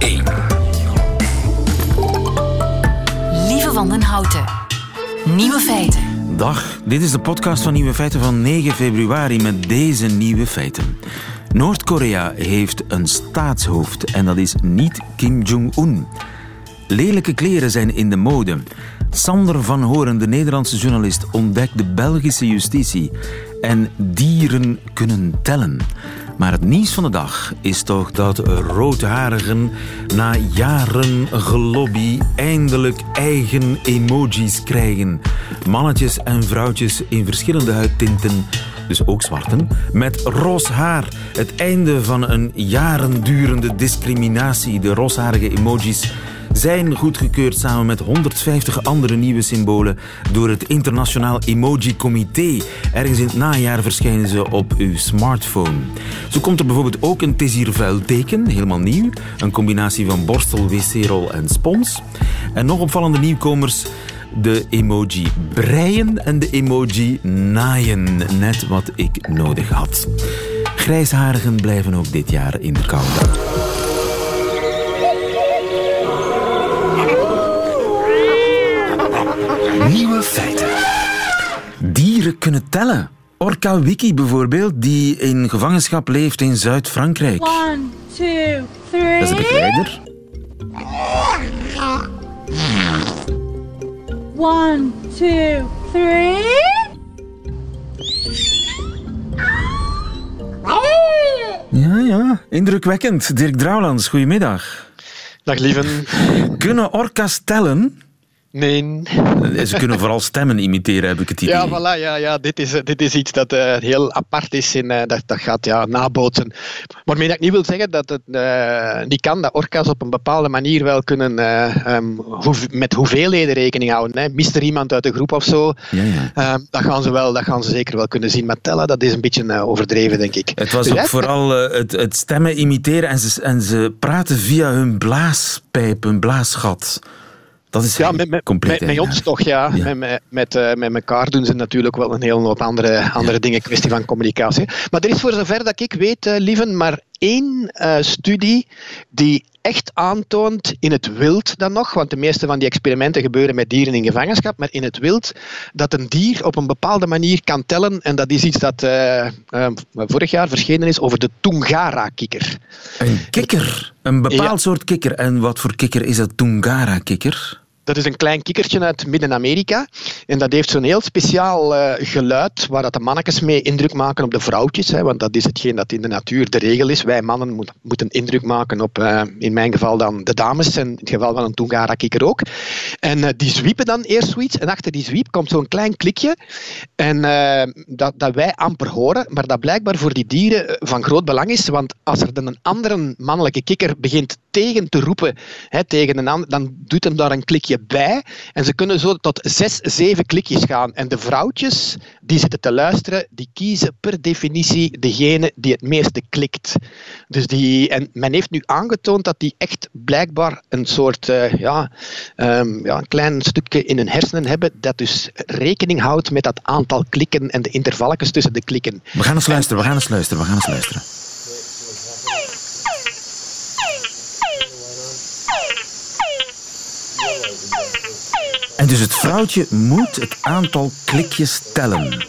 1. Lieve van den Houten. Nieuwe feiten. Dag, dit is de podcast van Nieuwe Feiten van 9 februari met deze nieuwe feiten. Noord-Korea heeft een staatshoofd en dat is niet Kim Jong-un. Lelijke kleren zijn in de mode. Sander van Horen, de Nederlandse journalist, ontdekt de Belgische justitie. En dieren kunnen tellen. Maar het nieuws van de dag is toch dat roodharigen na jaren gelobby eindelijk eigen emojis krijgen. Mannetjes en vrouwtjes in verschillende huidtinten, dus ook zwarten, met roze haar. Het einde van een jaren durende discriminatie. De roosharige emojis zijn goedgekeurd samen met 150 andere nieuwe symbolen door het Internationaal Emoji Comité. Ergens in het najaar verschijnen ze op uw smartphone. Zo komt er bijvoorbeeld ook een teken, helemaal nieuw. Een combinatie van borstel, wc-rol en spons. En nog opvallende nieuwkomers de emoji breien en de emoji naaien. Net wat ik nodig had. Grijsharigen blijven ook dit jaar in de koude. Nieuwe feiten. Dieren kunnen tellen. Orca Wiki bijvoorbeeld, die in gevangenschap leeft in Zuid-Frankrijk. One, two, three. Dat is de begeleider. One, two, three. Ja, ja. Indrukwekkend. Dirk Drouwlands, goedemiddag. Dag lieven. Kunnen orka's tellen? Nee. Ze kunnen vooral stemmen imiteren, heb ik het idee. Ja, voilà, ja, ja. Dit, is, dit is iets dat uh, heel apart is en uh, dat, dat gaat ja, nabootsen. Waarmee dat ik niet wil zeggen dat het uh, niet kan, dat orka's op een bepaalde manier wel kunnen um, hoe, met hoeveelheden rekening houden. Hè. Mist er iemand uit de groep of zo, ja, ja. Um, dat, gaan ze wel, dat gaan ze zeker wel kunnen zien. Maar tellen, dat is een beetje overdreven, denk ik. Het was dus ook vooral het, het stemmen imiteren en ze, en ze praten via hun blaaspijp, hun blaasgat. Dat is ja, met, met, compleet met, met ons toch, ja. ja. Met, met, uh, met elkaar doen ze natuurlijk wel een hele hoop andere, andere ja. dingen, kwestie van communicatie. Maar er is voor zover dat ik weet, uh, lieven, maar één uh, studie die echt aantoont in het wild dan nog, want de meeste van die experimenten gebeuren met dieren in gevangenschap, maar in het wild, dat een dier op een bepaalde manier kan tellen. En dat is iets dat uh, uh, vorig jaar verschenen is over de Tungara-kikker. Een kikker? Een bepaald ja. soort kikker. En wat voor kikker is dat Tungara-kikker? Dat is een klein kikkertje uit Midden-Amerika. En dat heeft zo'n heel speciaal uh, geluid waar dat de mannetjes mee indruk maken op de vrouwtjes. Hè, want dat is hetgeen dat in de natuur de regel is. Wij mannen moet, moeten indruk maken op, uh, in mijn geval dan de dames. En in het geval van een Tungara-kikker ook. En uh, die zwiepen dan eerst zoiets. En achter die zwiep komt zo'n klein klikje. En dat, dat wij amper horen. Maar dat blijkbaar voor die dieren van groot belang is. Want als er dan een andere mannelijke kikker begint tegen te roepen, hè, tegen een ander, dan doet hem daar een klikje bij. En ze kunnen zo tot zes, zeven klikjes gaan. En de vrouwtjes die zitten te luisteren, die kiezen per definitie degene die het meeste klikt. Dus die, en men heeft nu aangetoond dat die echt blijkbaar een soort, uh, ja, um, ja, een klein stukje in hun hersenen hebben, dat dus rekening houdt met dat aantal klikken en de intervalletjes tussen de klikken. We gaan eens luisteren, we gaan eens luisteren, we gaan eens luisteren. En dus het vrouwtje moet het aantal klikjes tellen.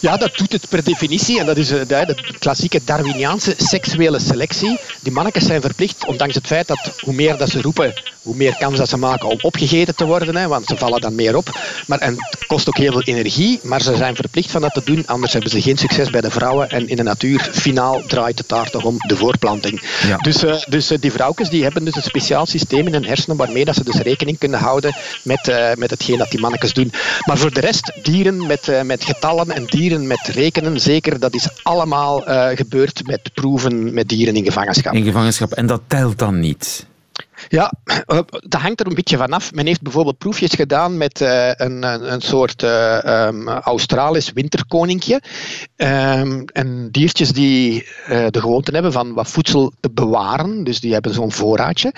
Ja, dat doet het per definitie. En dat is de, de klassieke Darwiniaanse seksuele selectie. Die mannetjes zijn verplicht, ondanks het feit dat hoe meer dat ze roepen, hoe meer kans dat ze maken om opgegeten te worden. Hè, want ze vallen dan meer op. Maar, en het kost ook heel veel energie, maar ze zijn verplicht van dat te doen. Anders hebben ze geen succes bij de vrouwen. En in de natuur, finaal, draait het daar toch om de voorplanting. Ja. Dus, uh, dus uh, die vrouwtjes die hebben dus een speciaal systeem in hun hersenen waarmee dat ze dus rekening kunnen houden met, uh, met hetgeen dat die mannetjes doen. Maar voor de rest, dieren met, met getallen en dieren met rekenen, zeker, dat is allemaal gebeurd met proeven met dieren in gevangenschap. In gevangenschap, en dat telt dan niet? Ja, dat hangt er een beetje vanaf. Men heeft bijvoorbeeld proefjes gedaan met uh, een, een soort uh, um, Australisch winterkoninkje. Um, en diertjes die de gewoonte hebben van wat voedsel te bewaren. Dus die hebben zo'n voorraadje.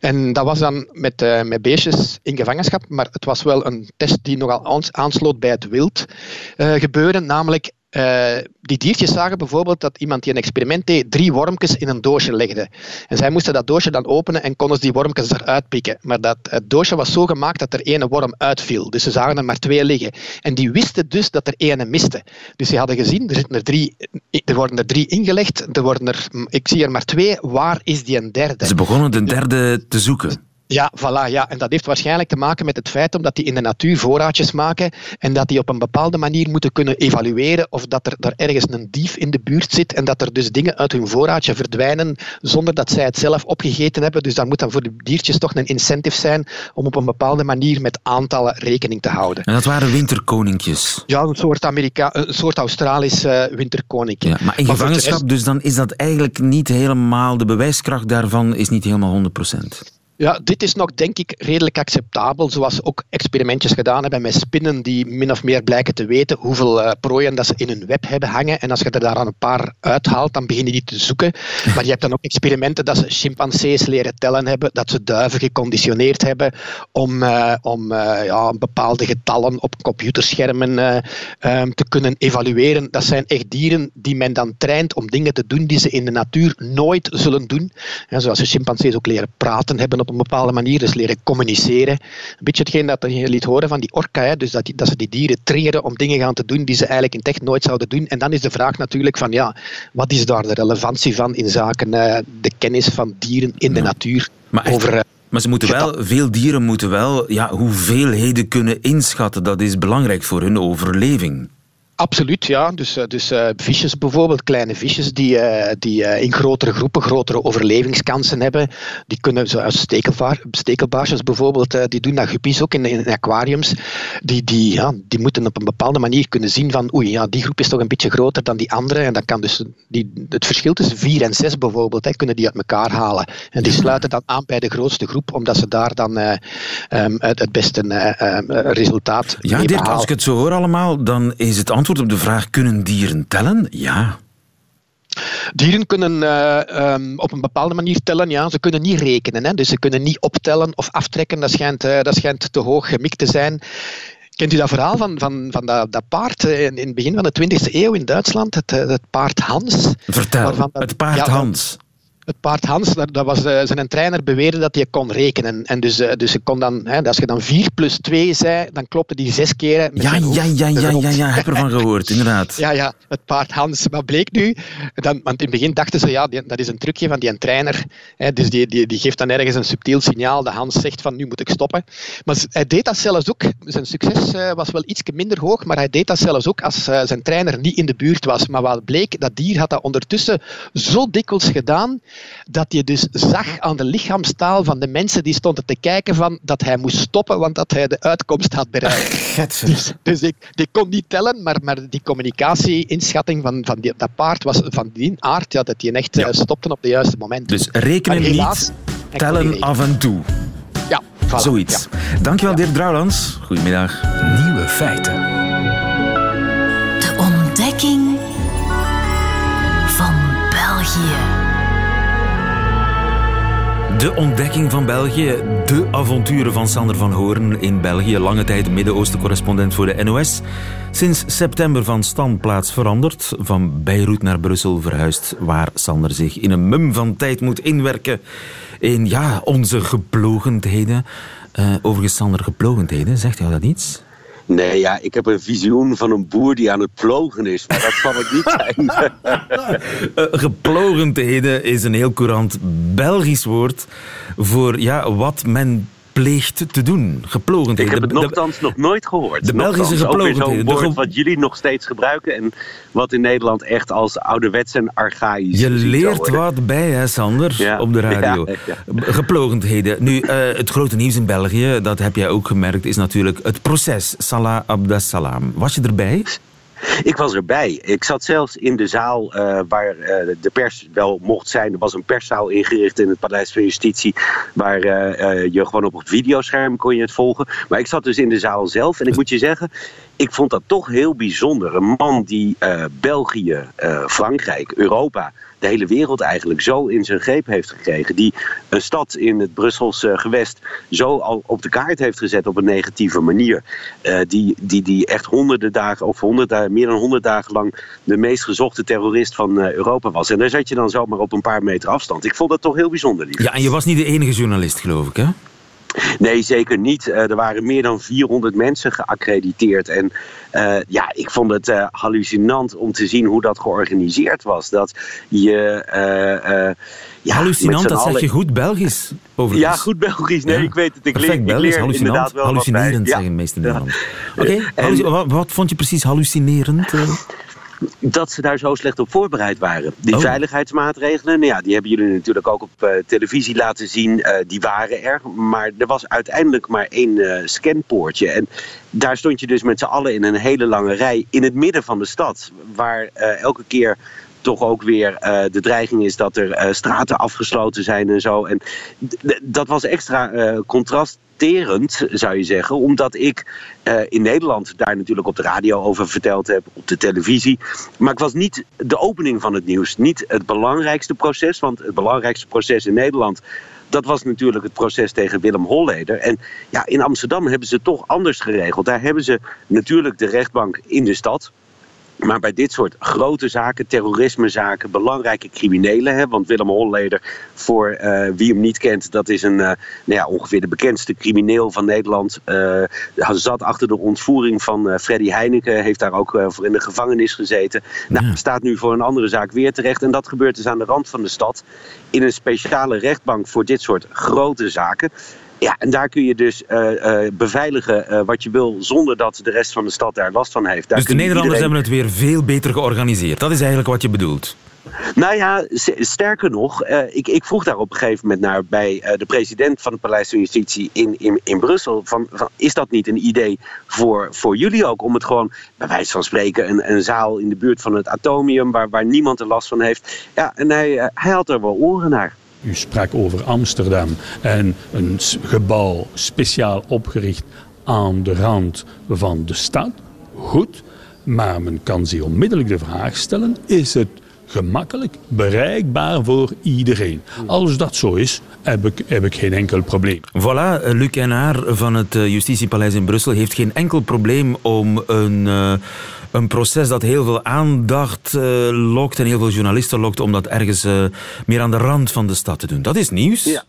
En dat was dan met, met beestjes in gevangenschap. Maar het was wel een test die nogal aansloot bij het wild gebeuren. Namelijk eh, die diertjes zagen bijvoorbeeld dat iemand die een experiment deed drie wormpjes in een doosje legde. En zij moesten dat doosje dan openen en konden die wormpjes eruit pikken. Maar dat, het doosje was zo gemaakt dat er één worm uitviel. Dus ze zagen er maar twee liggen. En die wisten dus dat er één miste. Dus ze hadden gezien, er, zitten er, drie, er worden er drie ingelegd, er worden er, ik zie er maar twee. Waar is die een derde? Ze begonnen de derde te zoeken. Ja, voilà, ja. En dat heeft waarschijnlijk te maken met het feit omdat die in de natuur voorraadjes maken en dat die op een bepaalde manier moeten kunnen evalueren of dat er daar ergens een dief in de buurt zit en dat er dus dingen uit hun voorraadje verdwijnen zonder dat zij het zelf opgegeten hebben. Dus daar moet dan voor de diertjes toch een incentive zijn om op een bepaalde manier met aantallen rekening te houden. En dat waren winterkoninkjes? Ja, een soort, Amerika een soort Australisch uh, winterkoninkje. Ja, maar in maar gevangenschap, dus dan is dat eigenlijk niet helemaal, de bewijskracht daarvan is niet helemaal 100 procent. Ja, dit is nog denk ik redelijk acceptabel, zoals ook experimentjes gedaan hebben met spinnen die min of meer blijken te weten hoeveel uh, prooien dat ze in hun web hebben hangen. En als je er daar aan een paar uithaalt, dan beginnen die te zoeken. Maar je hebt dan ook experimenten dat ze chimpansees leren tellen hebben, dat ze duiven geconditioneerd hebben om, uh, om uh, ja, bepaalde getallen op computerschermen um, te kunnen evalueren. Dat zijn echt dieren die men dan traint om dingen te doen die ze in de natuur nooit zullen doen. Ja, zoals ze chimpansees ook leren praten hebben op een bepaalde manier, dus leren communiceren. Een beetje hetgeen dat je liet horen van die orka, hè, dus dat, die, dat ze die dieren triggeren om dingen gaan te doen die ze eigenlijk in het echt nooit zouden doen. En dan is de vraag natuurlijk van, ja, wat is daar de relevantie van in zaken uh, de kennis van dieren in de natuur? Maar over, uh, maar ze moeten wel, veel dieren moeten wel ja, hoeveelheden kunnen inschatten. Dat is belangrijk voor hun overleving. Absoluut, ja. Dus, eh, dus uh, visjes bijvoorbeeld, kleine visjes die, uh, die uh, in grotere groepen grotere overlevingskansen hebben. Die kunnen, zoals stekelbaar, stekelbaarsjes bijvoorbeeld, die doen dat guppies ook in, in aquariums. Die, die, ja, die moeten op een bepaalde manier kunnen zien van oei, ja, die groep is toch een beetje groter dan die andere. En dan kan dus die, het verschil tussen vier en zes bijvoorbeeld, hè, kunnen die uit elkaar halen. En die sluiten dan aan bij de grootste groep, omdat ze daar dan um, het, het beste resultaat Ja, Dirk, als ik het zo hoor allemaal, dan is het antwoord op de vraag: kunnen dieren tellen? Ja. Dieren kunnen uh, um, op een bepaalde manier tellen, ja. Ze kunnen niet rekenen, hè. dus ze kunnen niet optellen of aftrekken. Dat schijnt, uh, dat schijnt te hoog gemikt te zijn. Kent u dat verhaal van, van, van dat, dat paard in, in het begin van de 20e eeuw in Duitsland? Het, het paard Hans. Vertel, het paard ja, Hans het paard Hans, dat was, uh, zijn trainer beweerde dat hij kon rekenen. En dus, uh, dus kon dan, hè, als je dan 4 plus 2 zei, dan klopte die zes keren. Met ja, ja, ja, ja, ja, ja, heb ervan gehoord, inderdaad. ja, ja, het paard Hans. Wat bleek nu? Dan, want in het begin dachten ze, ja, die, dat is een trucje van die trainer. Hè, dus die, die, die geeft dan ergens een subtiel signaal. De Hans zegt van, nu moet ik stoppen. Maar hij deed dat zelfs ook. Zijn succes uh, was wel iets minder hoog, maar hij deed dat zelfs ook als uh, zijn trainer niet in de buurt was. Maar wat bleek, dat dier had dat ondertussen zo dikwijls gedaan dat je dus zag aan de lichaamstaal van de mensen die stonden te kijken van dat hij moest stoppen, want dat hij de uitkomst had bereikt. dus, dus ik, die kon niet tellen, maar, maar die communicatie-inschatting van, van die, dat paard was van die aard ja, dat hij echt ja. stopte op het juiste moment. Dus rekenen niet, tellen af en toe. Ja, voilà, Zoiets. Ja. Dankjewel, ja. Dirk Drouwlands. Goedemiddag. Nieuwe feiten. De ontdekking van België, de avonturen van Sander van Hoorn in België. Lange tijd Midden-Oosten-correspondent voor de NOS. Sinds september van standplaats veranderd. Van Beirut naar Brussel verhuisd, waar Sander zich in een mum van tijd moet inwerken. In ja, onze geplogendheden. Uh, overigens, Sander, geplogendheden, zegt jou dat iets? Nee, ja, ik heb een visioen van een boer die aan het plogen is, maar dat zal het niet zijn. uh, geplogendheden is een heel courant Belgisch woord voor ja, wat men pleegt te doen. Geplogendheden. Ik heb het nogthans nog nooit gehoord. De Belgische geplogendheden. Ook woord wat jullie nog steeds gebruiken en wat in Nederland echt als ouderwets en archaïs Je leert wat bij, hè, Sander, ja. op de radio. Ja, ja. Geplogendheden. Nu, uh, het grote nieuws in België, dat heb jij ook gemerkt, is natuurlijk het proces Salah Abdessalam. Was je erbij? Ik was erbij. Ik zat zelfs in de zaal uh, waar uh, de pers wel mocht zijn. Er was een perszaal ingericht in het Paleis van Justitie. Waar uh, je gewoon op het videoscherm kon je het volgen. Maar ik zat dus in de zaal zelf. En ik moet je zeggen, ik vond dat toch heel bijzonder. Een man die België, Frankrijk, Europa de hele wereld eigenlijk zo in zijn greep heeft gekregen. Die een stad in het Brusselse gewest zo al op de kaart heeft gezet op een negatieve manier. Uh, die, die, die echt honderden dagen, of honderd, meer dan honderd dagen lang de meest gezochte terrorist van Europa was. En daar zat je dan zomaar op een paar meter afstand. Ik vond dat toch heel bijzonder. Lief. Ja, en je was niet de enige journalist, geloof ik, hè? Nee, zeker niet. Uh, er waren meer dan 400 mensen geaccrediteerd. En uh, ja, ik vond het uh, hallucinant om te zien hoe dat georganiseerd was. Dat je. ja, hallucinant, dat zeg je goed Belgisch. Overigens. Ja, goed Belgisch. Nee, ja. ik weet het. Ik leer, ik leer inderdaad wel Hallucinerend zeggen de meeste Nederlanders. Oké, okay. wat, wat vond je precies hallucinerend? Dat ze daar zo slecht op voorbereid waren. Die oh. veiligheidsmaatregelen, nou ja, die hebben jullie natuurlijk ook op uh, televisie laten zien. Uh, die waren er. Maar er was uiteindelijk maar één uh, scanpoortje. En daar stond je dus met z'n allen in een hele lange rij in het midden van de stad. Waar elke keer toch ook weer uh, de dreiging is dat er uh, straten afgesloten zijn en zo. En dat was extra uh, contrasterend, zou je zeggen, omdat ik in Nederland daar natuurlijk op de radio over verteld heb, op de televisie. Maar ik was niet de opening van het nieuws, niet het belangrijkste proces, want het belangrijkste proces in Nederland dat was natuurlijk het proces tegen Willem Holleder. En ja, in Amsterdam hebben ze het toch anders geregeld. Daar hebben ze natuurlijk de rechtbank in de stad. Maar bij dit soort grote zaken, terrorismezaken, belangrijke criminelen. Hè, want Willem Holleder, voor uh, wie hem niet kent, dat is een, uh, nou ja, ongeveer de bekendste crimineel van Nederland. Uh, zat achter de ontvoering van Freddy Heineken, heeft daar ook voor in de gevangenis gezeten. Nou, staat nu voor een andere zaak weer terecht. En dat gebeurt dus aan de rand van de stad. In een speciale rechtbank voor dit soort grote zaken. Ja, en daar kun je dus uh, uh, beveiligen uh, wat je wil zonder dat de rest van de stad daar last van heeft. Daar dus de Nederlanders iedereen... hebben het weer veel beter georganiseerd. Dat is eigenlijk wat je bedoelt. Nou ja, sterker nog, ik, ik, vroeg daar op een gegeven moment naar bij de president van het Paleis van Justitie in, in, in Brussel. Van, van, is dat niet een idee voor, voor jullie ook? Om het gewoon, bij wijze van spreken, een, een zaal in de buurt van het atomium waar, waar niemand er last van heeft. Ja, en hij, hij had er wel oren naar. U sprak over Amsterdam en een gebouw speciaal opgericht aan de rand van de stad. Goed, maar men kan zich onmiddellijk de vraag stellen: is het gemakkelijk bereikbaar voor iedereen? Als dat zo is, heb ik, heb ik geen enkel probleem. Voilà, Luc Enaar van het eh, Justitiepaleis in Brussel heeft geen enkel probleem om een. Uh, een proces dat heel veel aandacht uh, lokt en heel veel journalisten lokt om dat ergens uh, meer aan de rand van de stad te doen. Dat is nieuws.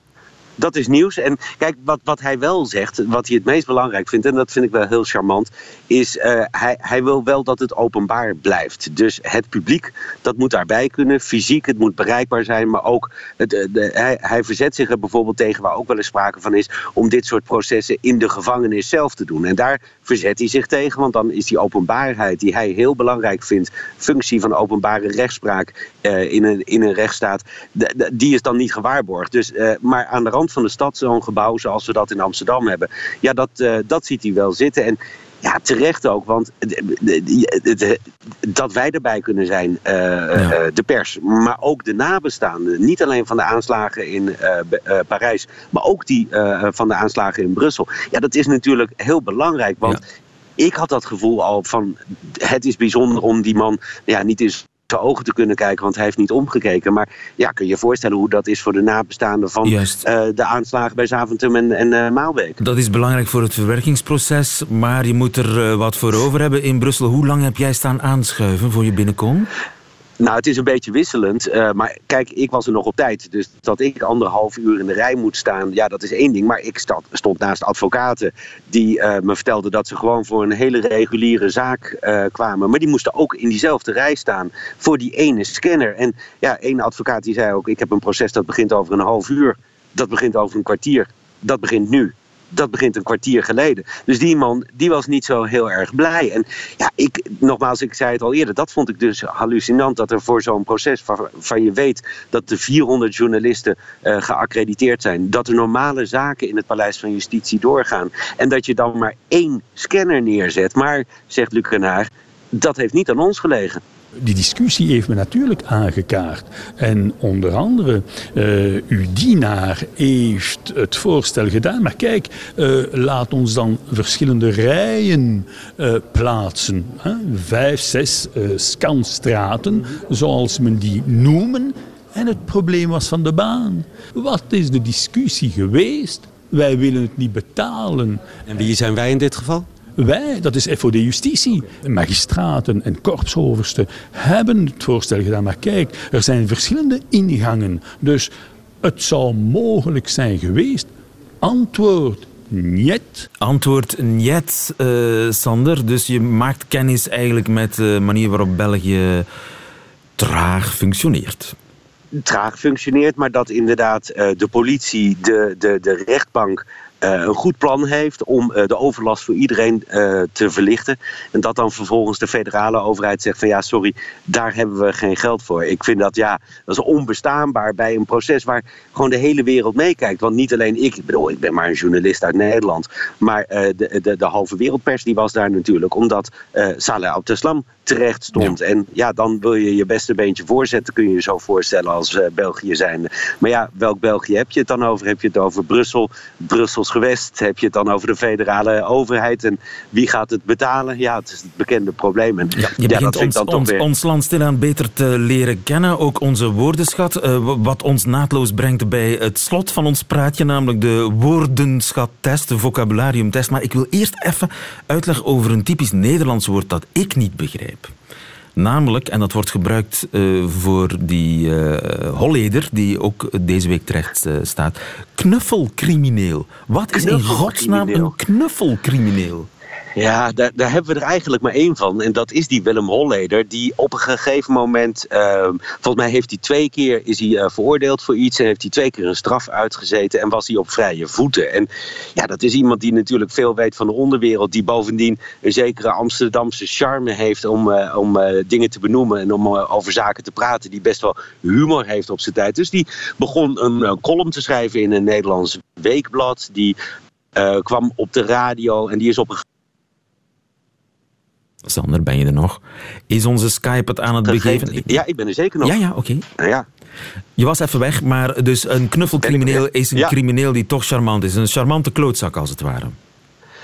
Dat is nieuws. En kijk, wat, wat hij wel zegt, wat hij het meest belangrijk vindt, en dat vind ik wel heel charmant, is uh, hij, hij wil wel dat het openbaar blijft. Dus het publiek, dat moet daarbij kunnen, fysiek, het moet bereikbaar zijn, maar ook het, de, hij, hij verzet zich er bijvoorbeeld tegen, waar ook wel eens sprake van is, om dit soort processen in de gevangenis zelf te doen. En daar verzet hij zich tegen, want dan is die openbaarheid, die hij heel belangrijk vindt, functie van openbare rechtspraak uh, in, een, in een rechtsstaat, die is dan niet gewaarborgd. Dus, maar aan de rand van de stad zo'n gebouw zoals we dat in Amsterdam hebben. Ja, dat, uh, dat ziet hij wel zitten. En ja, terecht ook, want dat wij erbij kunnen zijn, uh, ja. de pers, maar ook de nabestaanden. Niet alleen van de aanslagen in uh, Parijs, maar ook die van de aanslagen in Brussel. Ja, dat is natuurlijk heel belangrijk, want ja. ik had dat gevoel al van het is bijzonder om die man ja, niet eens ogen te kunnen kijken, want hij heeft niet omgekeken. Maar ja, kun je je voorstellen hoe dat is voor de nabestaanden van uh, de aanslagen bij Zaventem en, en uh, Maalbeek. Dat is belangrijk voor het verwerkingsproces, maar je moet er uh, wat voor over hebben in Brussel. Hoe lang heb jij staan aanschuiven voor je binnenkomt? Nou, het is een beetje wisselend. Uh, maar kijk, ik was er nog op tijd. Dus dat ik anderhalf uur in de rij moet staan, ja, dat is één ding. Maar ik stond, stond naast advocaten die uh, me vertelden dat ze gewoon voor een hele reguliere zaak uh, kwamen. Maar die moesten ook in diezelfde rij staan voor die ene scanner. En ja, één advocaat die zei ook: Ik heb een proces dat begint over een half uur. Dat begint over een kwartier. Dat begint nu dat begint een kwartier geleden. Dus die man, die was niet zo heel erg blij. En ja, ik, nogmaals, ik zei het al eerder, dat vond ik dus hallucinant dat er voor zo'n proces, waarvan je weet dat de 400 journalisten uh, geaccrediteerd zijn, dat er normale zaken in het Paleis van Justitie doorgaan. En dat je dan maar één scanner neerzet. Maar, zegt Luc Renard, dat heeft niet aan ons gelegen. Die discussie heeft me natuurlijk aangekaart. En onder andere, uh, uw dienaar heeft het voorstel gedaan. Maar kijk, uh, laat ons dan verschillende rijen uh, plaatsen. Hè? Vijf, zes scanstraten, zoals men die noemen. En het probleem was van de baan. Wat is de discussie geweest? Wij willen het niet betalen. En wie zijn wij in dit geval? Wij, dat is FOD Justitie, magistraten en korpsoversten, hebben het voorstel gedaan. Maar kijk, er zijn verschillende ingangen. Dus het zou mogelijk zijn geweest. Antwoord Niet. Antwoord niet, uh, Sander. Dus je maakt kennis eigenlijk met de manier waarop België traag functioneert traag functioneert, maar dat inderdaad uh, de politie, de, de, de rechtbank een goed plan heeft om uh, de overlast voor iedereen uh, te verlichten. En dat dan vervolgens de federale overheid zegt van ja, sorry, daar hebben we geen geld voor. Ik vind dat ja, dat is onbestaanbaar bij een proces waar gewoon de hele wereld meekijkt. Want niet alleen ik, ik bedoel, ik ben maar een journalist uit Nederland, maar de, de, de halve wereldpers die was daar natuurlijk, omdat Saleh Abdeslam terecht stond. Ja. En ja, dan wil je je beste beentje voorzetten, kun je je zo voorstellen als België zijn. Maar ja, welk België heb je het dan over? Heb je het over Brussel, Brussels gewest? Heb je het dan over de federale overheid? En wie gaat het betalen? Ja, het is het bekende probleem. En, ja, je ja, begint ons, ons, weer... ons, land stilaan beter te leren kennen. Ook onze woordenschat, uh, wat ons naadloos brengt bij het slot van ons praatje, namelijk de woordenschattest, de vocabulariumtest. Maar ik wil eerst even uitleg over een typisch Nederlands woord dat ik niet begrijp. Namelijk, en dat wordt gebruikt uh, voor die uh, Holleder, die ook deze week terecht uh, staat, knuffelcrimineel. Wat is in godsnaam een knuffelcrimineel? Ja, daar, hebben we er eigenlijk maar één van. En dat is die Willem Holleder. Die op een gegeven moment, uh, volgens mij heeft hij twee keer is hij, uh, veroordeeld voor iets. En heeft hij twee keer een straf uitgezeten. En was hij op vrije voeten. En ja, dat is iemand die natuurlijk veel weet van de onderwereld. Die bovendien een zekere Amsterdamse charme heeft om, uh, om dingen te benoemen. En om over zaken te praten. Die best wel humor heeft op zijn tijd. Dus die begon een column te schrijven in een Nederlands weekblad. Die kwam op de radio. En die is op een Sander, ben je er nog? Is onze Skype het aan het begeven? Ja, ik ben er zeker nog. Ja, ja, oké. Okay. Ja. Je was even weg, maar dus een knuffelcrimineel is een ja. crimineel die toch charmant is. Een charmante klootzak, als het ware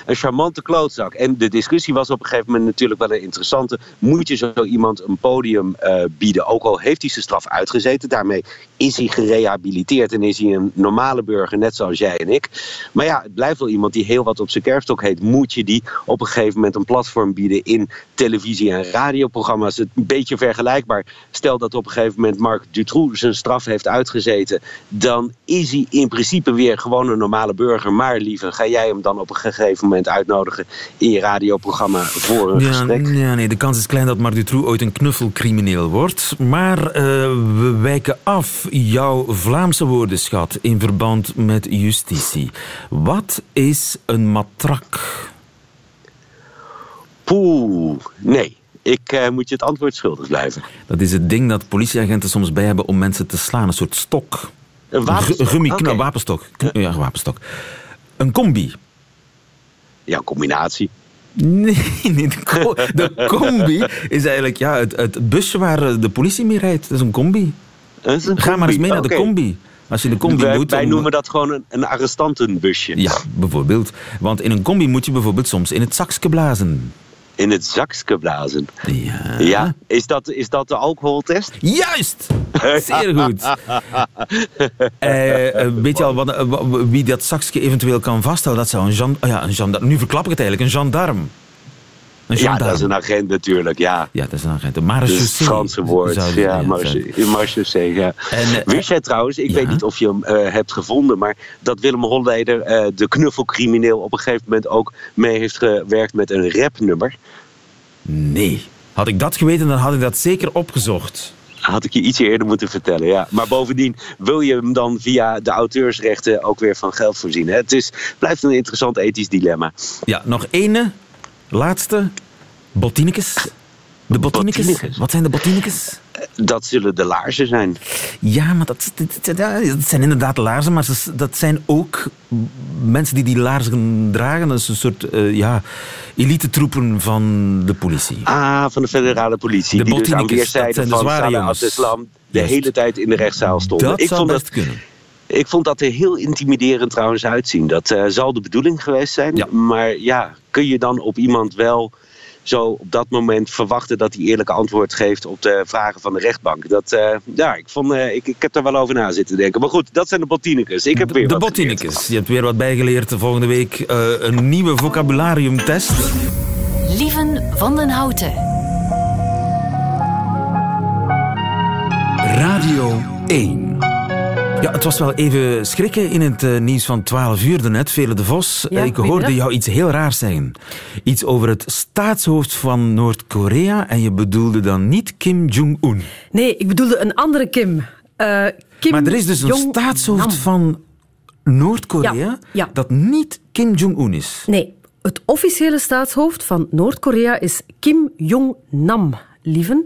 een charmante klootzak. En de discussie was op een gegeven moment natuurlijk wel een interessante. Moet je zo iemand een podium uh, bieden? Ook al heeft hij zijn straf uitgezeten. Daarmee is hij gerehabiliteerd en is hij een normale burger, net zoals jij en ik. Maar ja, het blijft wel iemand die heel wat op zijn kerfstok heet. Moet je die op een gegeven moment een platform bieden in televisie- en radioprogramma's? Het een beetje vergelijkbaar. Stel dat op een gegeven moment Marc Dutroux zijn straf heeft uitgezeten. Dan is hij in principe weer gewoon een normale burger. Maar liever, ga jij hem dan op een gegeven moment uitnodigen in je radioprogramma voor een ja, gesprek. Ja, nee, de kans is klein dat Marc Dutroux ooit een knuffelcrimineel wordt. Maar uh, we wijken af jouw Vlaamse woordenschat in verband met justitie. Wat is een matrak? Poeh, nee. Ik uh, moet je het antwoord schuldig blijven. Dat is het ding dat politieagenten soms bij hebben om mensen te slaan. Een soort stok. Een wapenstok? Okay. wapenstok. Ja, wapensstok. Een combi. Ja, combinatie. Nee, nee de, co de, combi is eigenlijk ja, het, het, busje waar de politie mee rijdt. Dat is een combi. Is een Ga combi. maar eens mee okay. naar de combi. Als je de combi wij, doet... Wij noemen dat gewoon een, een arrestantenbusje. Ja, bijvoorbeeld. Want in een combi moet je bijvoorbeeld soms in het zakje blazen. In het zakje blazen? Ja. ja. Is, dat, is dat de alcoholtest? Juist! Zeer goed. uh, weet je al wat, wie dat zakje eventueel kan vasthouden? Dat zou een, gen, ja, een gendarm... Nu verklap ik het eigenlijk. Een gendarm. Ja, dat is een agent natuurlijk, ja. Ja, dat is een agent. Een marechaussee. Het Franse woord, ja, marechaussee, ja. En, uh, Wist jij trouwens, ik ja? weet niet of je hem uh, hebt gevonden, maar dat Willem Holleder, uh, de knuffelcrimineel, op een gegeven moment ook mee heeft gewerkt met een rapnummer? Nee. Had ik dat geweten, dan had ik dat zeker opgezocht. Had ik je iets eerder moeten vertellen, ja. Maar bovendien wil je hem dan via de auteursrechten ook weer van geld voorzien. Hè? Het is, blijft een interessant ethisch dilemma. Ja, nog ene Laatste, Bottinekes. De. Botinicus. Wat zijn de botinicus? Dat zullen de laarzen zijn. Ja, maar dat, dat, zijn inderdaad laarzen, maar dat zijn ook mensen die die laarzen dragen. Dat is een soort eh, ja, elite-troepen van de politie. Ah, van de federale politie. De die dus aan weerszijden van Salah de hele tijd in de rechtszaal stonden. dat ik, zou vond best dat, kunnen. Ik vond dat er heel intimiderend trouwens uitzien. Dat eh, zal de bedoeling geweest zijn. Ja. Maar ja, kun je dan op iemand wel zo op dat moment verwachten dat hij eerlijke antwoord geeft op de vragen van de rechtbank? Dat, eh, ja, ik, vond, eh, ik, ik heb er wel over na zitten denken. Maar goed, dat zijn de botanicus. Ik heb weer De wat botanicus. Je hebt weer wat bijgeleerd. Volgende week eh, een nieuwe vocabulariumtest. Lieven van den Houten. Radio 1. Ja, het was wel even schrikken in het eh, nieuws van 12 uur daarnet. Vele de Vos, Ja, eh, ik hoorde jou iets heel raars zeggen. Iets over het staatshoofd van Noord-Korea en je bedoelde dan niet Kim Jong-un. Nee, ik bedoelde een andere Kim. Eh, Kim Maar er is dus een staatshoofd van Noord-Korea Ja, ja. dat niet Kim Jong-un is. Nee, het officiële staatshoofd van Noord-Korea is Kim Jong-nam, lieven.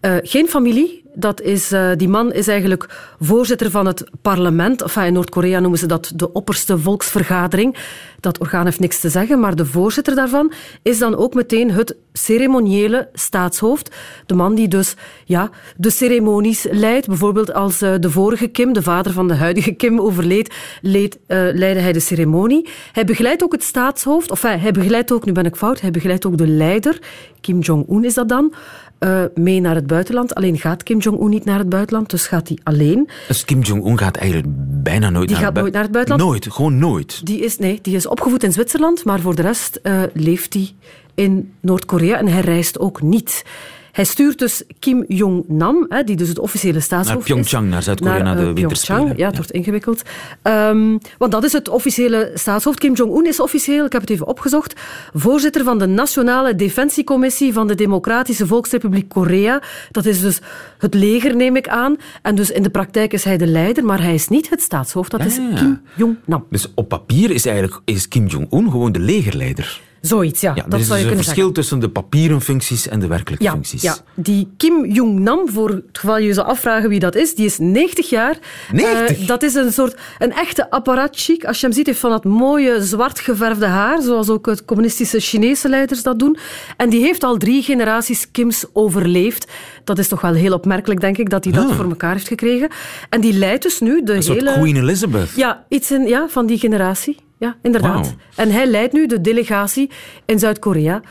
Eh, geen familie. Dat is, eh, die man is eigenlijk voorzitter van het parlement. In Noord-Korea noemen ze dat de opperste volksvergadering. Dat orgaan heeft niks te zeggen, maar de voorzitter daarvan is dan ook meteen het ceremoniële staatshoofd. De man die dus ja, de ceremonies leidt. Bijvoorbeeld als eh, de vorige Kim, de vader van de huidige Kim, overleed, leed, eh, leidde hij de ceremonie. Hij begeleidt ook het staatshoofd, of hij begeleidt ook, nu ben ik fout, hij begeleidt ook de leider, Kim Jong-un is dat dan, eh, mee naar het buitenland. Alleen gaat Kim Jong-un niet naar het buitenland, dus gaat hij alleen. Dus Kim Jong-un gaat eigenlijk bijna nooit Die naar gaat het nooit naar het buitenland? Nooit, gewoon nooit. Die is, nee, die is opgevoed in Zwitserland, maar voor de rest eh, leeft hij in Noord-Korea en hij reist ook niet. Hij stuurt dus Kim Jong-nam, die dus het officiële staatshoofd Naar Pyeongchang, is. naar Zuid-Korea, naar de eh, winterspelen. Ja, het Ja. wordt ingewikkeld. Ehm, want dat is het officiële staatshoofd. Kim Jong-un is officieel, ik heb het even opgezocht, voorzitter van de Nationale Defensiecommissie van de Democratische Volksrepubliek Korea. Dat is dus het leger, neem ik aan. En dus in de praktijk is hij de leider, maar hij is niet het staatshoofd. Dat Ja, is ja. Kim Jong-nam. Dus op papier is, eigenlijk, is Kim Jong-un gewoon de legerleider. Zoiets, ja. Ja, dat is zou dus je een verschil zeggen. tussen de papieren functies en de werkelijke Ja, functies. ja, die Kim Jong-nam, voor het geval je zou afvragen wie dat is, die is 90 jaar. 90? Eh, dat is een soort, een echte apparatchik. Als je hem ziet, heeft van dat mooie zwart geverfde haar, zoals ook het communistische Chinese leiders dat doen. En die heeft al drie generaties Kims overleefd. Dat is toch wel heel opmerkelijk, denk ik, dat hij dat voor elkaar heeft gekregen. En die leidt dus nu de Een hele... Queen Elizabeth. Ja, iets in, ja, van die generatie. Ja, inderdaad. En hij leidt nu de delegatie in Zuid-Korea,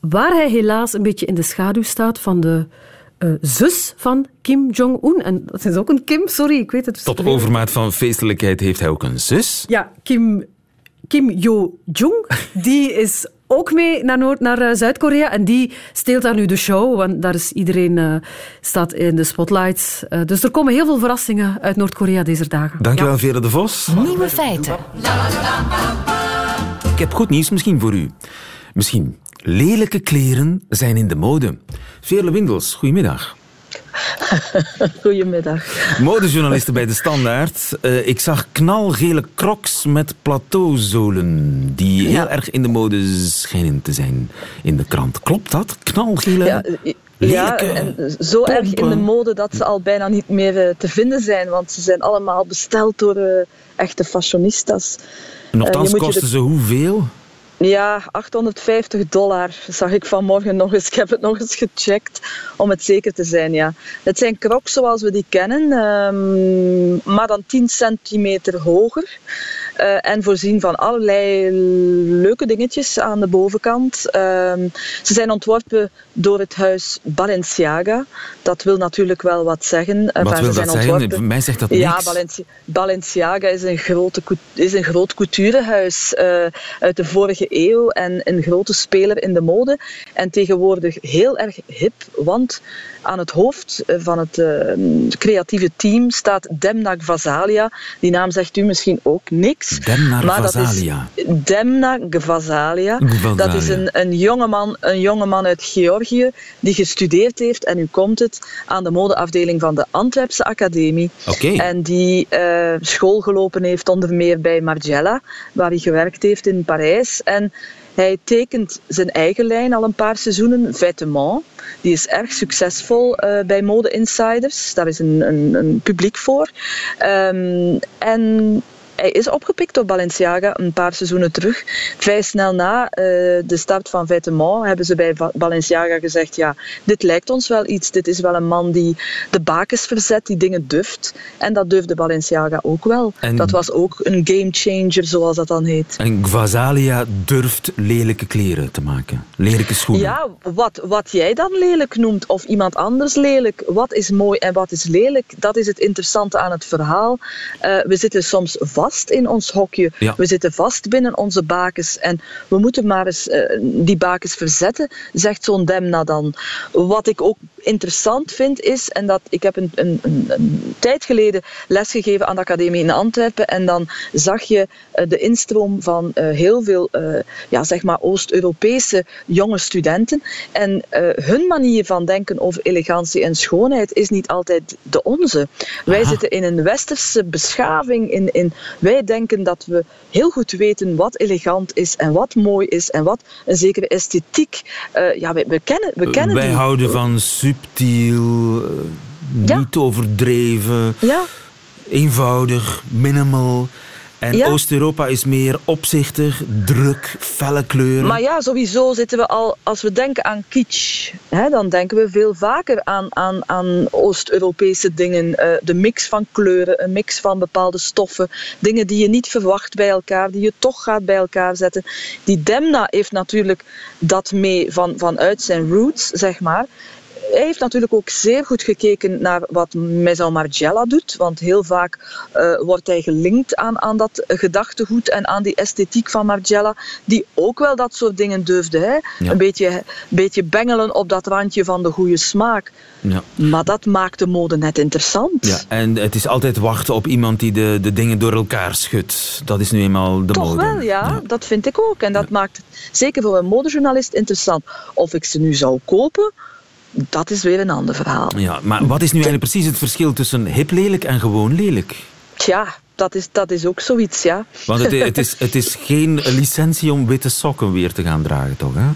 waar hij helaas een beetje in de schaduw staat van de eh, zus van Kim Jong-un. En dat is ook een Kim, sorry, ik weet het. Tot overmaat van feestelijkheid heeft hij ook een zus. Ja, Kim, Kim Yo-jong, die is ook mee naar, Noord, naar eh, Zuid-Korea en die steelt daar nu de show, want daar is iedereen eh, staat in de spotlights. Eh, dus er komen heel veel verrassingen uit Noord-Korea deze dagen. Dankjewel, Vera de Vos. Nieuwe feiten. Ik heb goed nieuws misschien voor u. Misschien. Lelijke kleren zijn in de mode. Veerle Windels, goedemiddag. Goedemiddag. Modejournaliste bij De Standaard. Eh, ik zag knalgele crocs met plateauzolen die heel erg in de mode schijnen te zijn in de krant. Klopt dat? Knalgele? Ja, en zo erg in de mode dat ze al bijna niet meer eh, te vinden zijn, want ze zijn allemaal besteld door eh, echte fashionistas. Nochtans kosten de- ze hoeveel? Ja, 850 dollar zag ik vanmorgen nog eens. Ik heb het nog eens gecheckt om het zeker te zijn. Ja. Het zijn crocs zoals we die kennen, ehm, maar dan 10 centimeter hoger. Eh, en voorzien van allerlei leuke dingetjes aan de bovenkant. Ehm, ze zijn ontworpen door het huis Balenciaga. Dat wil natuurlijk wel wat zeggen. Eh, Wat maar wil ze zijn zeggen? ontworpen- Voor mij zegt dat ja, niks. Balenci- Balenciaga is een, grote, is een groot couturehuis eh, uit de vorige eeuw en een grote speler in de mode. En tegenwoordig heel erg hip, want aan het hoofd van het creatieve team staat Demna Gvasalia. Die naam zegt u misschien ook niks. Demna maar dat is Gvasalia. Demna Gvasalia. Gvasalia. Dat is een, een, jongeman, een jongeman uit Georgië die gestudeerd heeft, en nu komt het, aan de modeafdeling van de Antwerpse Academie. Oké. En die eh, school gelopen heeft onder meer bij Margiela, waar hij gewerkt heeft in Parijs. En Hij tekent zijn eigen lijn al een paar seizoenen, Vêtements. Die is erg succesvol uh, bij Mode Insiders. Daar is een, een, een publiek voor. Um, en hij is opgepikt door Balenciaga een paar seizoenen terug. Vrij snel na uh, de start van Vêtements hebben ze bij Balenciaga gezegd: ja, dit lijkt ons wel iets. Dit is wel een man die de bakens verzet, die dingen durft. En dat durfde Balenciaga ook wel. En dat was ook een game changer, zoals dat dan heet. En Gvasalia durft lelijke kleren te maken, lelijke schoenen. Ja, wat, wat jij dan lelijk noemt, of iemand anders lelijk. Wat is mooi en wat is lelijk? Dat is het interessante aan het verhaal. Uh, we zitten soms vast vast in ons hokje. We zitten vast binnen onze bakens en we moeten maar eens uh, die bakens verzetten, zegt zo'n Demna dan. Wat ik ook interessant vind is, en dat ik heb een, een, een, tijd geleden lesgegeven aan de academie in Antwerpen en dan zag je uh, de instroom van uh, heel veel ja, zeg maar Oost-Europese jonge studenten en hun manier van denken over elegantie en schoonheid is niet altijd de onze. Wij zitten in een westerse beschaving, in, in wij denken dat we heel goed weten wat elegant is en wat mooi is en wat een zekere esthetiek. Uh, ja, we, we, kennen, we kennen Wij die. houden van subtiel, uh, niet overdreven, ja. eenvoudig, minimal. En ja. Oost-Europa is meer opzichtig, druk, felle kleuren. Maar ja, sowieso zitten we al, als we denken aan kitsch, hè, dan denken we veel vaker aan, aan, aan Oost-Europese dingen. Uh, de mix van kleuren, een mix van bepaalde stoffen, dingen die je niet verwacht bij elkaar, die je toch gaat bij elkaar zetten. Die Demna heeft natuurlijk dat mee van, vanuit zijn roots, zeg maar hij heeft natuurlijk ook zeer goed gekeken naar wat Maison Margiela doet. Want heel vaak uh, wordt hij gelinkt aan, aan dat gedachtegoed en aan die esthetiek van Margiela. Die ook wel dat soort dingen durfde. Hè? Ja. Een beetje, beetje bengelen op dat randje van de goede smaak. Ja. Maar dat maakt de mode net interessant. Ja, en het is altijd wachten op iemand die de, de dingen door elkaar schudt. Dat is nu eenmaal de Toch mode. Toch wel, ja, ja, Dat vind ik ook. En dat maakt het zeker voor een modejournalist interessant. Of ik ze nu zou kopen dat is weer een ander verhaal. Ja, maar wat is nu eigenlijk precies het verschil tussen hip lelijk en gewoon lelijk? Tja, dat is, dat is ook zoiets, ja. Want het, het, is, het is geen licentie om witte sokken weer te gaan dragen, toch? Hè?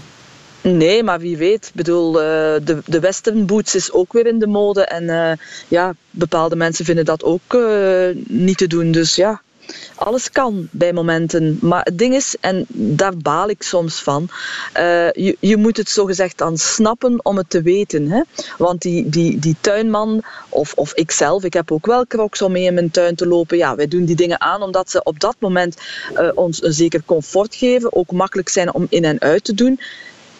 Nee, maar wie weet. Ik bedoel, de, de western boots is ook weer in de mode. En uh, ja, bepaalde mensen vinden dat ook uh, niet te doen. Dus ja, alles kan bij momenten. Maar het ding is, en daar baal ik soms van, uh, je, je moet het zogezegd dan snappen om het te weten. Hè? Want die, die, die tuinman, of, of ikzelf, ik heb ook wel crocs om mee in mijn tuin te lopen. Ja, wij doen die dingen aan omdat ze op dat moment uh, ons een zeker comfort geven, ook makkelijk zijn om in en uit te doen.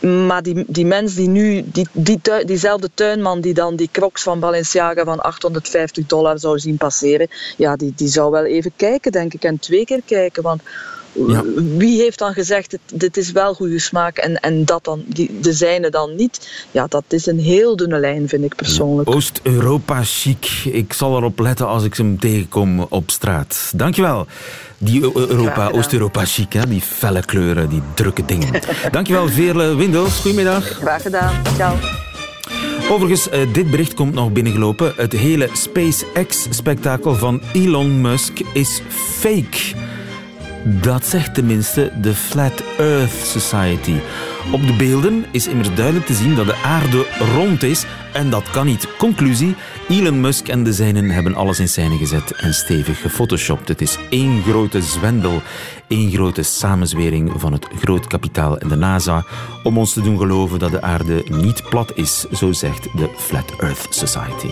Maar die, die mens die nu, die, die, diezelfde tuinman die dan die crocs van Balenciaga van 850 dollar zou zien passeren, ja, die, die zou wel even kijken, denk ik, en twee keer kijken. Want ja. wie heeft dan gezegd, dit is wel goede smaak en, en dat dan, die, de zijne dan niet? Ja, dat is een heel dunne lijn, vind ik persoonlijk. Oost-Europa chic. Ik zal erop letten als ik hem tegenkom op straat. Dankjewel. Die Europa, Oost-Europa chic, hè? die felle kleuren, die drukke dingen. Dankjewel, Veerle Windels. Goedemiddag. Graag gedaan. Ciao. Overigens, dit bericht komt nog binnengelopen. Het hele SpaceX-spektakel van Elon Musk is fake. Dat zegt tenminste de Flat Earth Society. Op de beelden is immers duidelijk te zien dat de aarde rond is en dat kan niet. Conclusie, Elon Musk en de zijnen hebben alles in scène gezet en stevig gefotoshopt. Het is één grote zwendel, één grote samenzwering van het groot kapitaal en de NASA om ons te doen geloven dat de aarde niet plat is, zo zegt de Flat Earth Society.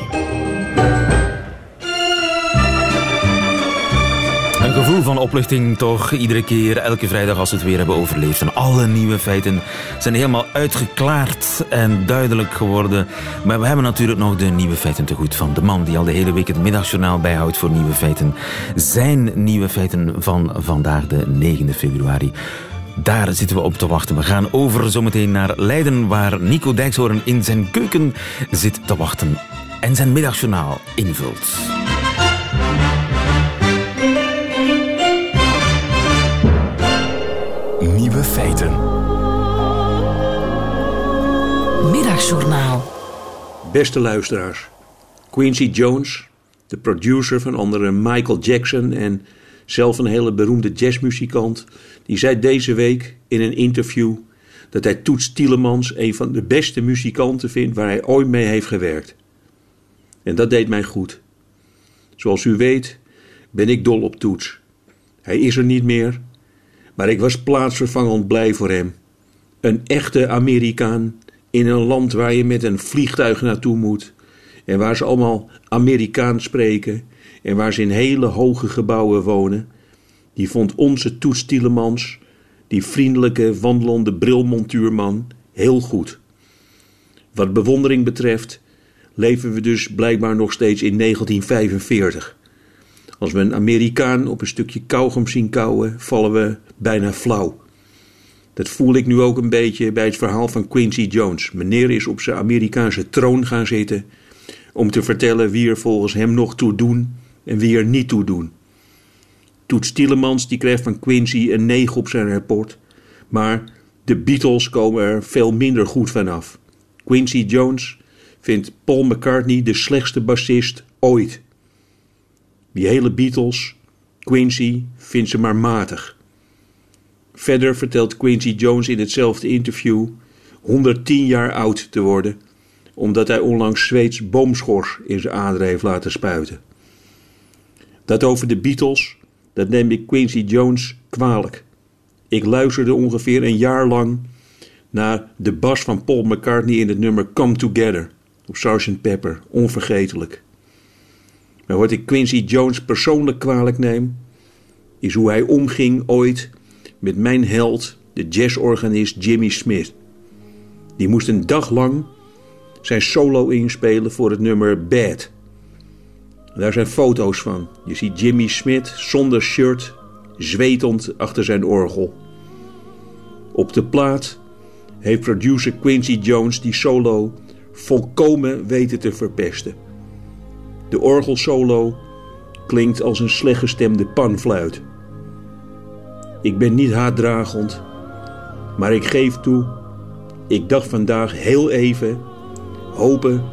Een gevoel van opluchting toch iedere keer, elke vrijdag als we het weer hebben overleefd. En alle nieuwe feiten zijn helemaal uitgeklaard en duidelijk geworden. Maar we hebben natuurlijk nog de nieuwe feiten te goed van de man die al de hele week het middagjournaal bijhoudt voor nieuwe feiten. Zijn nieuwe feiten van vandaag de 9 februari. Daar zitten we op te wachten. We gaan over zometeen naar Leiden, waar Nico Dijkshoorn in zijn keuken zit te wachten en zijn middagjournaal invult. Nieuwe feiten. Middagjournaal. Beste luisteraars. Quincy Jones, de producer van andere Michael Jackson en zelf een hele beroemde jazzmuzikant, die zei deze week in een interview dat hij Toets Tielemans een van de beste muzikanten vindt waar hij ooit mee heeft gewerkt. En dat deed mij goed. Zoals u weet ben ik dol op Toets. Hij is er niet meer, maar ik was plaatsvervangend blij voor hem. Een echte Amerikaan in een land waar je met een vliegtuig naartoe moet en waar ze allemaal Amerikaans spreken en waar ze in hele hoge gebouwen wonen, die vond onze Toets Tielemans, die vriendelijke wandelende brilmontuurman, heel goed. Wat bewondering betreft leven we dus blijkbaar nog steeds in 1945. Als we een Amerikaan op een stukje kauwgom zien kauwen, vallen we bijna flauw. Dat voel ik nu ook een beetje bij het verhaal van Quincy Jones. Meneer is op zijn Amerikaanse troon gaan zitten om te vertellen wie er volgens hem nog toe doen en wie er niet toe doen. Toet Tielemans die krijgt van Quincy een 9 op zijn rapport, maar de Beatles komen er veel minder goed vanaf. Quincy Jones vindt Paul McCartney de slechtste bassist ooit. Die hele Beatles, Quincy, vindt ze maar matig. Verder vertelt Quincy Jones in hetzelfde interview 110 jaar oud te worden, omdat hij onlangs Zweeds boomschors in zijn aderen heeft laten spuiten. Dat over de Beatles, dat neem ik Quincy Jones kwalijk. Ik luisterde ongeveer een jaar lang naar de bas van Paul McCartney in het nummer Come Together op Sgt. Pepper, onvergetelijk. Maar wat ik Quincy Jones persoonlijk kwalijk neem, is hoe hij omging ooit met mijn held, de jazzorganist Jimmy Smith. Die moest een dag lang zijn solo inspelen voor het nummer Bad. Daar zijn foto's van. Je ziet Jimmy Smith zonder shirt, zwetend achter zijn orgel. Op de plaat heeft producer Quincy Jones die solo volkomen weten te verpesten. De orgelsolo klinkt als een slecht gestemde panfluit. Ik ben niet haatdragend, maar ik geef toe, ik dacht vandaag heel even hopen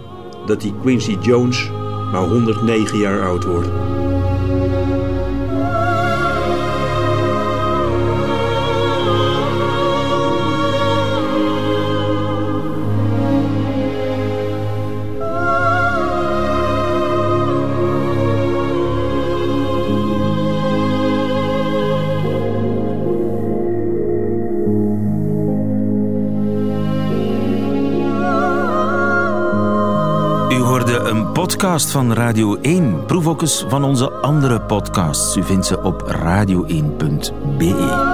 dat die Quincy Jones maar 109 jaar oud wordt. Podcast van Radio 1. Proef ook eens van onze andere podcasts. U vindt ze op radio1.be.